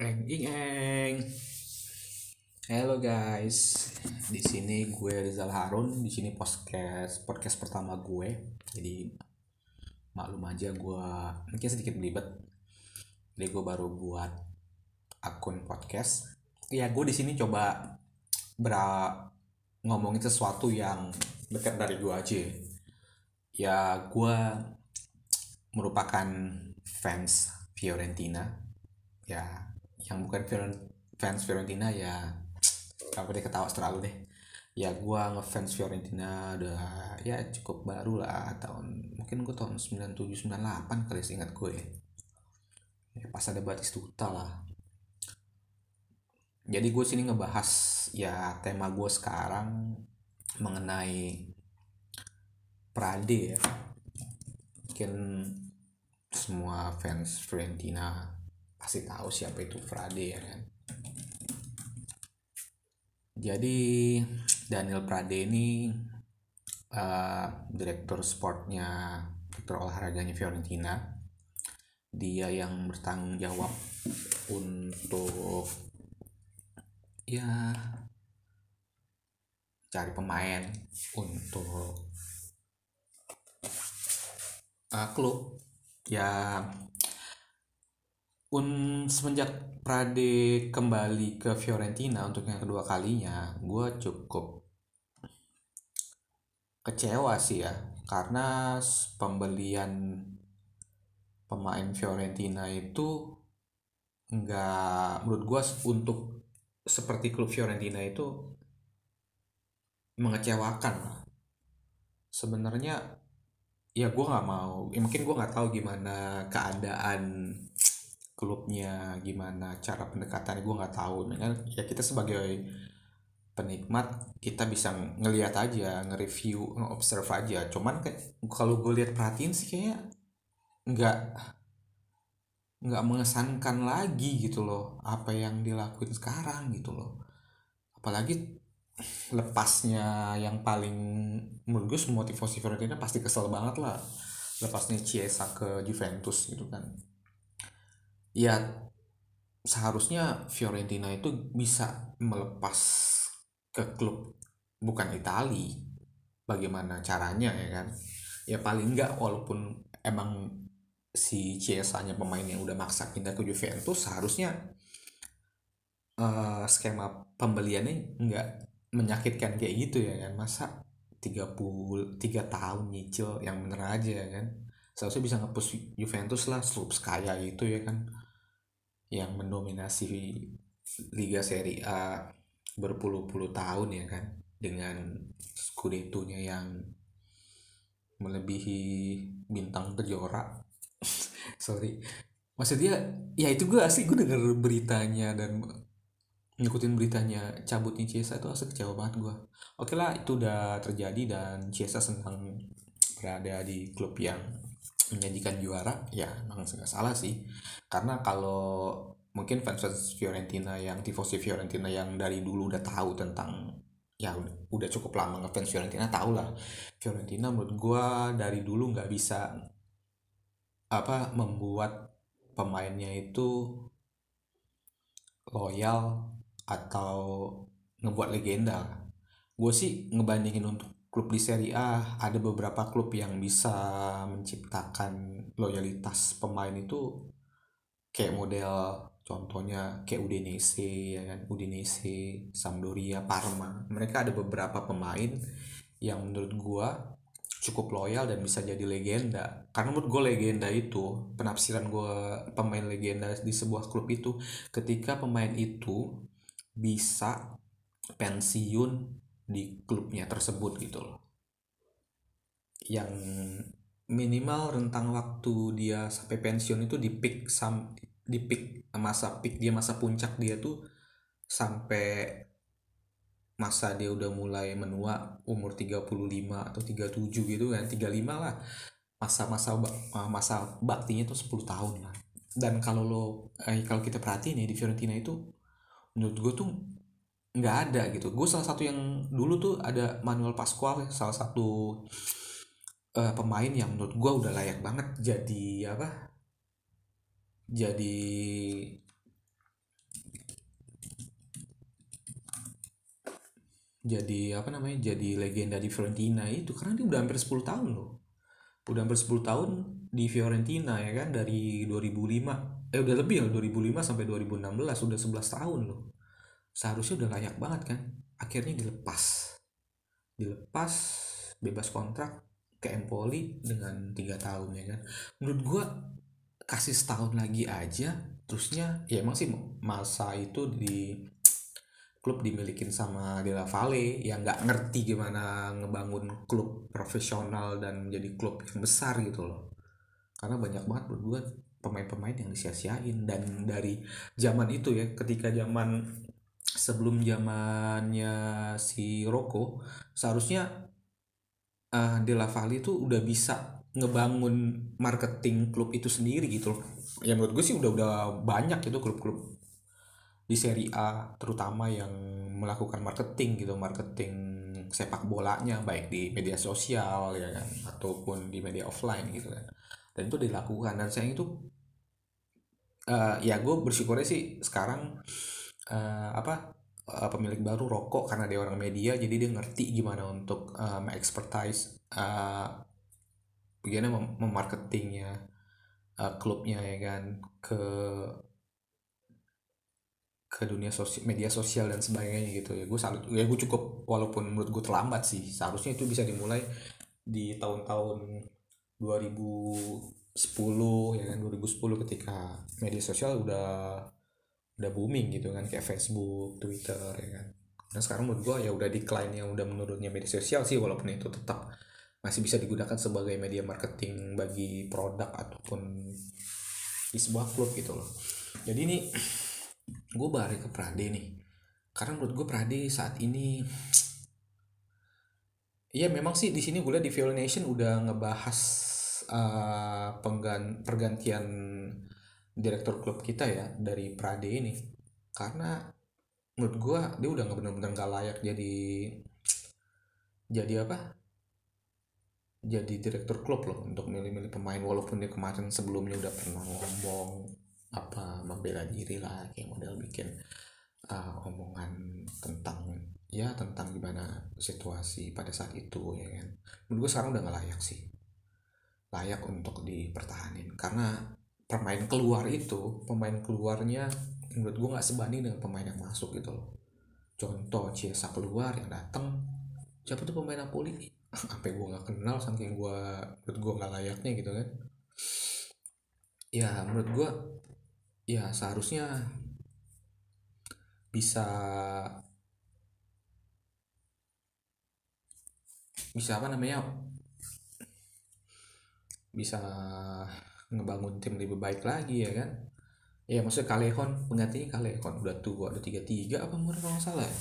Eng ing eng. Halo guys, di sini gue Rizal Harun. Di sini podcast podcast pertama gue. Jadi maklum aja gue mungkin sedikit belibet. Jadi gue baru buat akun podcast. Ya gue di sini coba bera ngomongin sesuatu yang dekat dari gue aja. Ya gue merupakan fans Fiorentina. Ya yang bukan fans Fiorentina ya apa deh ketawa terlalu deh. Ya gue ngefans Fiorentina udah ya cukup baru lah tahun mungkin gue tahun 97 98 kali seingat gue ya, pas ada Batistuta lah. Jadi gue sini ngebahas ya tema gue sekarang mengenai Prade ya. Mungkin semua fans Fiorentina pasti tahu siapa itu Frade ya kan? Jadi Daniel Prade ini uh, direktur sportnya direktur olahraganya Fiorentina. Dia yang bertanggung jawab untuk ya cari pemain untuk uh, klub. Ya un semenjak Prade kembali ke Fiorentina untuk yang kedua kalinya, gue cukup kecewa sih ya, karena pembelian pemain Fiorentina itu nggak menurut gue untuk seperti klub Fiorentina itu mengecewakan. Sebenarnya ya gue nggak mau, ya mungkin gue nggak tahu gimana keadaan klubnya gimana cara pendekatannya gue nggak tahu. Kan ya kita sebagai penikmat kita bisa ngelihat aja nge-review nge-observe aja. Cuman kalau gue lihat perhatiin sih kayak nggak nggak mengesankan lagi gitu loh apa yang dilakuin sekarang gitu loh. Apalagi lepasnya yang paling menurut gue Fiorentina pasti kesel banget lah. Lepasnya Chiesa ke Juventus gitu kan ya seharusnya Fiorentina itu bisa melepas ke klub bukan Itali. Bagaimana caranya ya kan? Ya paling enggak walaupun emang si Chiesa-nya pemain yang udah maksa pindah ke Juventus seharusnya eh, skema pembeliannya enggak menyakitkan kayak gitu ya kan? Masa 33 tahun nyicil yang bener aja ya kan? Seharusnya bisa ngepush Juventus lah klub kaya itu ya kan yang mendominasi Liga Serie A berpuluh-puluh tahun ya kan dengan Scudetto-nya yang melebihi bintang kejora sorry. Maksudnya ya itu gue asli gue denger beritanya dan ngikutin beritanya cabutnya Chiesa itu asli kecewa banget gue oke lah itu udah terjadi dan Chiesa senang berada di klub yang menyajikan juara ya memang nggak salah sih. Karena kalau mungkin fans fans Fiorentina yang tifosi Fiorentina yang dari dulu udah tahu tentang ya udah, cukup lama ngefans Fiorentina tahu lah Fiorentina menurut gua dari dulu nggak bisa apa membuat pemainnya itu loyal atau ngebuat legenda. Gue sih ngebandingin untuk klub di Serie A ada beberapa klub yang bisa menciptakan loyalitas pemain itu kayak model contohnya kayak Udinese ya kan? Udinese Sampdoria Parma. Mereka ada beberapa pemain yang menurut gua cukup loyal dan bisa jadi legenda. Karena menurut gue legenda itu penafsiran gua pemain legenda di sebuah klub itu ketika pemain itu bisa pensiun di klubnya tersebut gitu loh. Yang minimal rentang waktu dia sampai pensiun itu di peak sam di peak masa peak dia masa puncak dia tuh sampai masa dia udah mulai menua umur 35 atau 37 gitu kan 35 lah. Masa-masa ba- masa baktinya tuh 10 tahun lah. Dan kalau lo eh, kalau kita perhatiin ya di Fiorentina itu menurut gue tuh nggak ada gitu. Gue salah satu yang dulu tuh ada Manuel Pascual salah satu uh, pemain yang menurut gue udah layak banget jadi apa jadi jadi apa namanya jadi legenda di Fiorentina itu. Karena dia udah hampir 10 tahun loh. Udah hampir 10 tahun di Fiorentina ya kan dari 2005 eh udah lebih ya 2005 sampai 2016 sudah 11 tahun loh seharusnya udah layak banget kan? Akhirnya dilepas. Dilepas bebas kontrak ke Empoli dengan tiga tahun ya kan? Menurut gua kasih setahun lagi aja terusnya ya emang sih masa itu di klub dimilikin sama Della Valle yang nggak ngerti gimana ngebangun klub profesional dan menjadi klub yang besar gitu loh. Karena banyak banget menurut gue pemain-pemain yang disia-siain. Dan dari zaman itu ya ketika zaman sebelum zamannya si Rocco seharusnya uh, Della Valle itu udah bisa ngebangun marketing klub itu sendiri gitu loh. Ya menurut gue sih udah udah banyak itu klub-klub di Serie A terutama yang melakukan marketing gitu marketing sepak bolanya baik di media sosial ya kan ataupun di media offline gitu kan. Dan itu dilakukan dan saya itu uh, ya gue bersyukurnya sih sekarang apa uh, pemilik baru rokok karena dia orang media jadi dia ngerti gimana untuk uh, expertise uh, bagaimana mem memarketingnya uh, klubnya ya kan ke ke dunia sosial media sosial dan sebagainya gitu. Ya gue salut ya gue cukup walaupun menurut gue terlambat sih seharusnya itu bisa dimulai di tahun-tahun 2010 ya kan 2010 ketika media sosial udah udah booming gitu kan kayak Facebook Twitter ya kan. Dan sekarang menurut gue ya udah decline yang udah menurunnya media sosial sih walaupun itu tetap masih bisa digunakan sebagai media marketing bagi produk ataupun di sebuah klub gitu loh. Jadi ini gue balik ke Prade nih. Karena menurut gue Prade saat ini Iya memang sih di sini gue lihat di Viola Nation udah ngebahas uh, penggan pergantian direktur klub kita ya dari Prade ini. Karena menurut gue dia udah nggak benar-benar gak layak jadi jadi apa? Jadi direktur klub loh untuk milih-milih pemain walaupun dia kemarin sebelumnya udah pernah ngomong apa membela diri lah kayak model bikin uh, omongan tentang ya tentang gimana situasi pada saat itu ya kan. Menurut gue sekarang udah gak layak sih. Layak untuk dipertahanin. Karena pemain keluar itu pemain keluarnya menurut gue nggak sebanding dengan pemain yang masuk gitu loh. Contoh Ciesa keluar yang datang siapa tuh pemain Napoli? Apa gue nggak kenal saking gue menurut gue nggak layaknya gitu kan. Ya menurut gue ya seharusnya bisa bisa apa namanya? Bisa ngebangun tim lebih baik lagi ya kan? Ya maksudnya Kalehon penggantinya Kalehon udah tua udah tiga tiga apa umur kalau salah ya?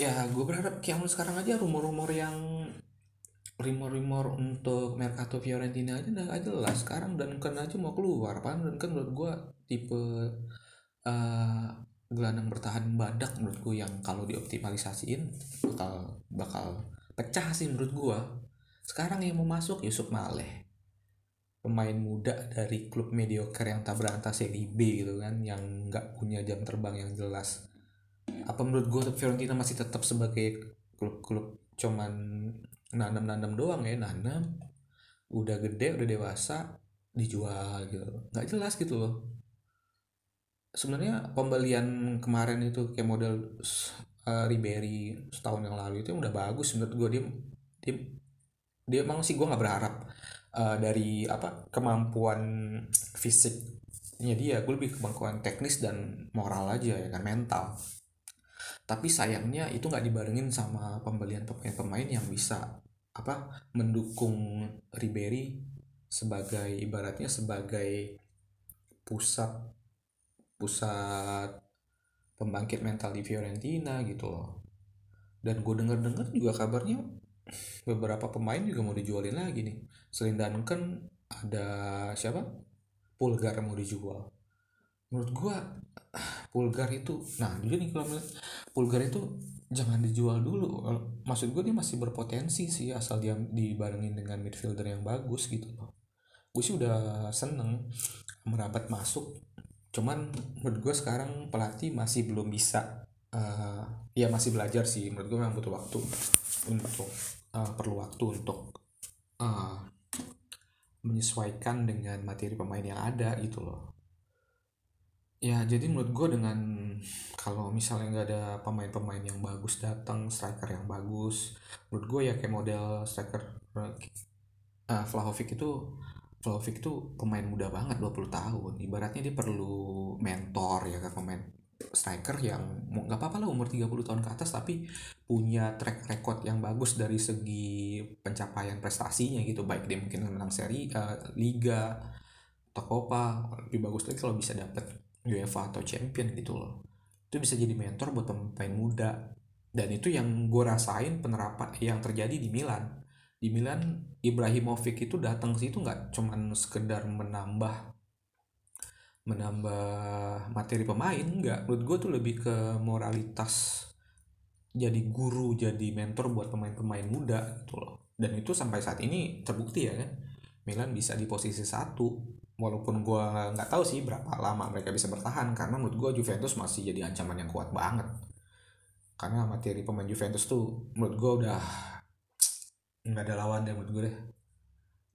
Ya gue berharap kayak sekarang aja rumor-rumor yang rumor-rumor untuk Mercato Fiorentina aja udah jelas. Sekarang dan kan aja mau keluar. Pan dan kan menurut gue tipe uh, gelandang bertahan badak menurut gue yang kalau dioptimalisasiin bakal bakal pecah sih menurut gue sekarang yang mau masuk Yusuf Maleh pemain muda dari klub mediocre yang tak berantas Serie B gitu kan yang nggak punya jam terbang yang jelas. Apa menurut gue Fiorentina masih tetap sebagai klub-klub cuman nanam-nanam doang ya nanam udah gede udah dewasa dijual gitu. Nggak jelas gitu loh. Sebenarnya pembelian kemarin itu kayak model uh, Ribery setahun yang lalu itu udah bagus menurut gue dia dia dia emang sih gue nggak berharap uh, dari apa kemampuan fisiknya dia. Gue lebih kemampuan teknis dan moral aja ya kan mental. Tapi sayangnya itu nggak dibarengin sama pembelian pemain-pemain yang bisa apa mendukung Ribery sebagai ibaratnya sebagai pusat pusat pembangkit mental di Fiorentina gitu loh. Dan gue denger dengar juga kabarnya beberapa pemain juga mau dijualin lagi nih. Selain Duncan ada siapa? Pulgar mau dijual. Menurut gue Pulgar itu nah dulu nih kalau melihat Pulgar itu jangan dijual dulu. Maksud gue dia masih berpotensi sih asal dia dibarengin dengan midfielder yang bagus gitu. Loh gue sih udah seneng merapat masuk. Cuman menurut gue sekarang pelatih masih belum bisa uh, ya masih belajar sih. Menurut gue memang butuh waktu untuk uh, perlu waktu untuk uh, menyesuaikan dengan materi pemain yang ada gitu loh. Ya jadi menurut gue dengan kalau misalnya nggak ada pemain-pemain yang bagus datang striker yang bagus menurut gue ya kayak model striker uh, Vlahovic itu Vlahovic itu pemain muda banget 20 tahun. Ibaratnya dia perlu mentor ya kan pemain striker yang nggak apa-apa lah umur 30 tahun ke atas tapi punya track record yang bagus dari segi pencapaian prestasinya gitu. Baik dia mungkin menang seri uh, liga atau copa lebih bagus lagi kalau bisa dapat UEFA atau champion gitu loh. Itu bisa jadi mentor buat pemain muda. Dan itu yang gue rasain penerapan yang terjadi di Milan. Di Milan Ibrahimovic itu datang ke situ nggak cuman sekedar menambah menambah materi pemain nggak. Menurut gue tuh lebih ke moralitas jadi guru jadi mentor buat pemain-pemain muda gitu loh. Dan itu sampai saat ini terbukti ya kan. Milan bisa di posisi satu walaupun gue nggak tahu sih berapa lama mereka bisa bertahan karena menurut gue Juventus masih jadi ancaman yang kuat banget. Karena materi pemain Juventus tuh menurut gue udah nggak ada lawan deh menurut gue deh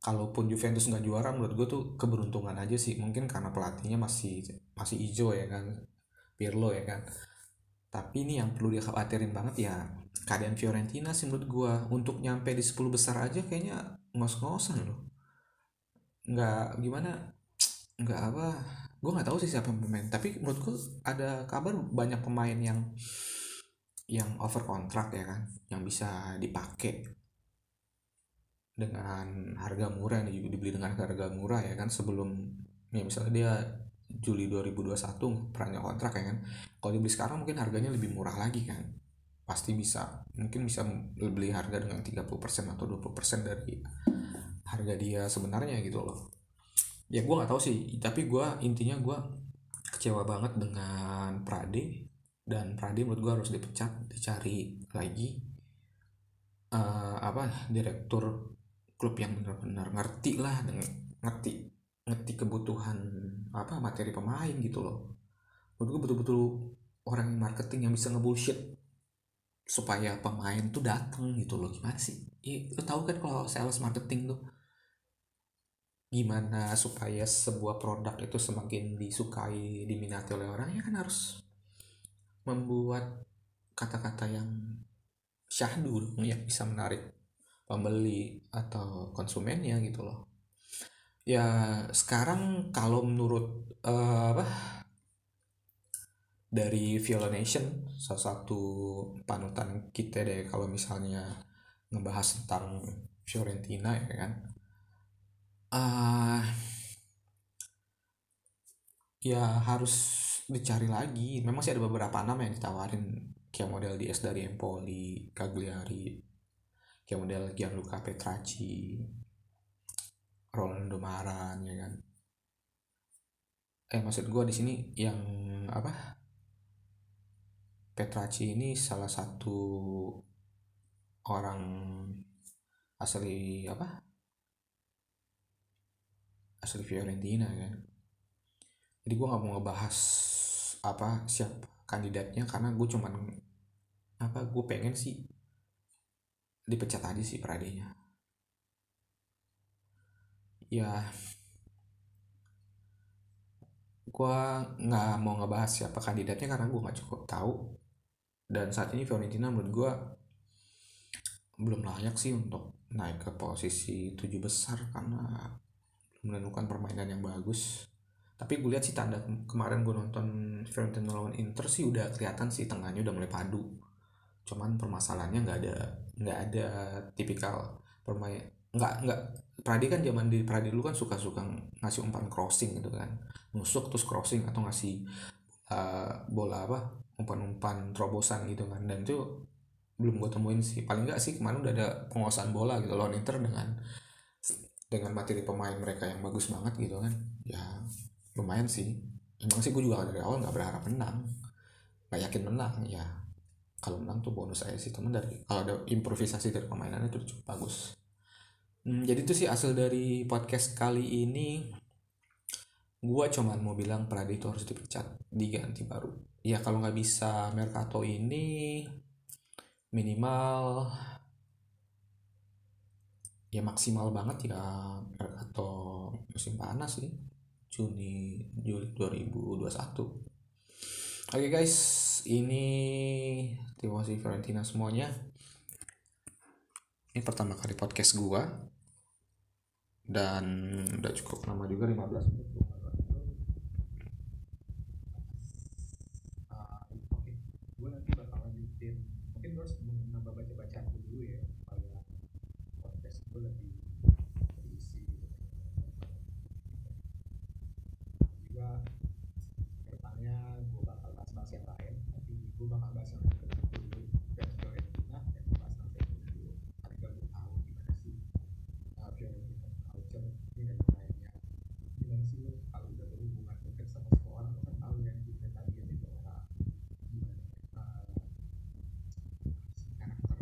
kalaupun Juventus nggak juara menurut gue tuh keberuntungan aja sih. Mungkin karena pelatihnya masih masih hijau ya kan Pirlo ya kan. Tapi ini yang perlu dikhawatirin banget ya keadaan Fiorentina sih menurut gue untuk nyampe di 10 besar aja kayaknya ngos-ngosan loh. Nggak gimana? Nggak apa gue nggak tahu sih siapa yang pemain tapi menurut gue ada kabar banyak pemain yang yang over kontrak ya kan yang bisa dipakai dengan harga murah yang dibeli dengan harga murah ya kan sebelum ya misalnya dia Juli 2021 perannya kontrak ya kan kalau dibeli sekarang mungkin harganya lebih murah lagi kan. Pasti bisa mungkin bisa beli harga dengan 30% atau 20% dari harga dia sebenarnya gitu loh. Ya gue nggak tahu sih tapi gue intinya gue kecewa banget dengan Prade dan Prade menurut gue harus dipecat dicari lagi uh, apa direktur klub yang benar-benar ngerti lah ngerti ngerti kebutuhan apa materi pemain gitu loh. Menurut gue betul-betul orang marketing yang bisa ngebullshit supaya pemain tuh datang gitu loh. Gimana sih? Ya, lo tau kan kalau sales marketing tuh gimana supaya sebuah produk itu semakin disukai diminati oleh orang ya kan harus membuat kata-kata yang syahdu yang bisa menarik pembeli atau konsumennya gitu loh. Ya sekarang kalau menurut uh, apa dari Nation salah satu panutan kita deh kalau misalnya ngebahas tentang Fiorentina ya kan. Uh, ya harus dicari lagi. Memang sih ada beberapa nama yang ditawarin kayak model DS dari Empoli, Cagliari, kayak model Gianluca Petracci Rolando Maran ya kan? Eh maksud gue di sini yang apa? Petracci ini salah satu orang asli apa? Asli Fiorentina kan? Jadi gue nggak mau ngebahas apa siapa kandidatnya karena gue cuman apa gue pengen sih dipecat aja sih Pradenya ya gue nggak mau ngebahas siapa kandidatnya karena gue nggak cukup tahu. Dan saat ini Fiorentina menurut gue belum layak sih untuk naik ke posisi tujuh besar karena belum menemukan permainan yang bagus. Tapi gue lihat sih tanda kemarin gue nonton Fiorentina lawan Inter sih udah kelihatan sih tengahnya udah mulai padu. Cuman permasalahannya nggak ada nggak ada tipikal permain nggak nggak. Pradi kan zaman di Pradi dulu kan suka-suka ngasih umpan crossing gitu kan. Nusuk terus crossing atau ngasih uh, bola apa umpan-umpan terobosan gitu kan. Dan itu belum gue temuin sih. Paling nggak sih kemarin udah ada penguasaan bola gitu loh Inter dengan dengan materi pemain mereka yang bagus banget gitu kan. Ya lumayan sih. Emang sih gue juga dari awal nggak berharap menang. Nggak yakin menang ya kalau menang tuh bonus aja sih temen dari kalau ada improvisasi dari permainan itu cukup bagus. Hmm, jadi itu sih hasil dari podcast kali ini. Gue cuman mau bilang Pradi itu harus dipecat diganti baru. Ya kalau nggak bisa Mercato ini minimal ya maksimal banget ya Mercato musim panas sih. Juni Juli 2021 Oke okay guys, ini terima kasih Fiorentina semuanya. Ini pertama kali podcast gua dan udah cukup lama juga 15 menit. Uh, Oke, gue nanti bakal lanjutin. Mungkin gue harus nambah baca-baca dulu ya supaya podcast gue lebih berisi. Gitu. Juga ke depannya gue bakal bahas-bahas yang lain tapi gue bakal bahas yang lain dulu dan Fiorentina dan bahas nanti dulu agar gue tahu gimana sih uh, Fiorentina culture ini dan lainnya gimana sih lo kalau udah berhubungan dekat sama sekolah lo kan tahu ya kita tadi yang itu orang gimana uh, karakter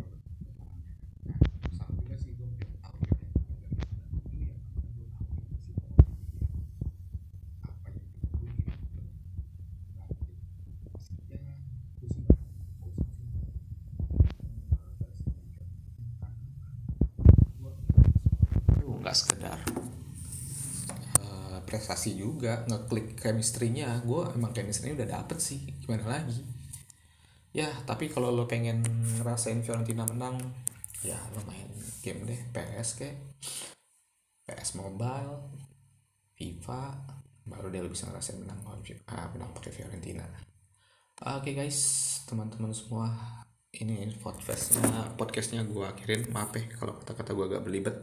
orangnya nah sama juga sih gue pengen tahu Fiorentina dari dulu ya karena gue tahu gimana sih apa yang kita sekedar uh, prestasi juga ngeklik chemistry-nya. Gue emang chemistry udah dapet sih gimana lagi? Ya tapi kalau lo pengen ngerasain Fiorentina menang ya lo main game deh. PS kayak PS Mobile FIFA baru dia bisa ngerasain menang uh, menang pakai Fiorentina. Oke okay guys teman-teman semua ini podcastnya podcastnya gue akhirin maaf ya kalau kata-kata gue agak belibet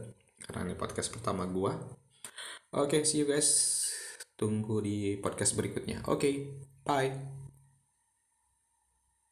karena ini podcast pertama gue oke okay, see you guys. Tunggu di podcast berikutnya. Oke okay, bye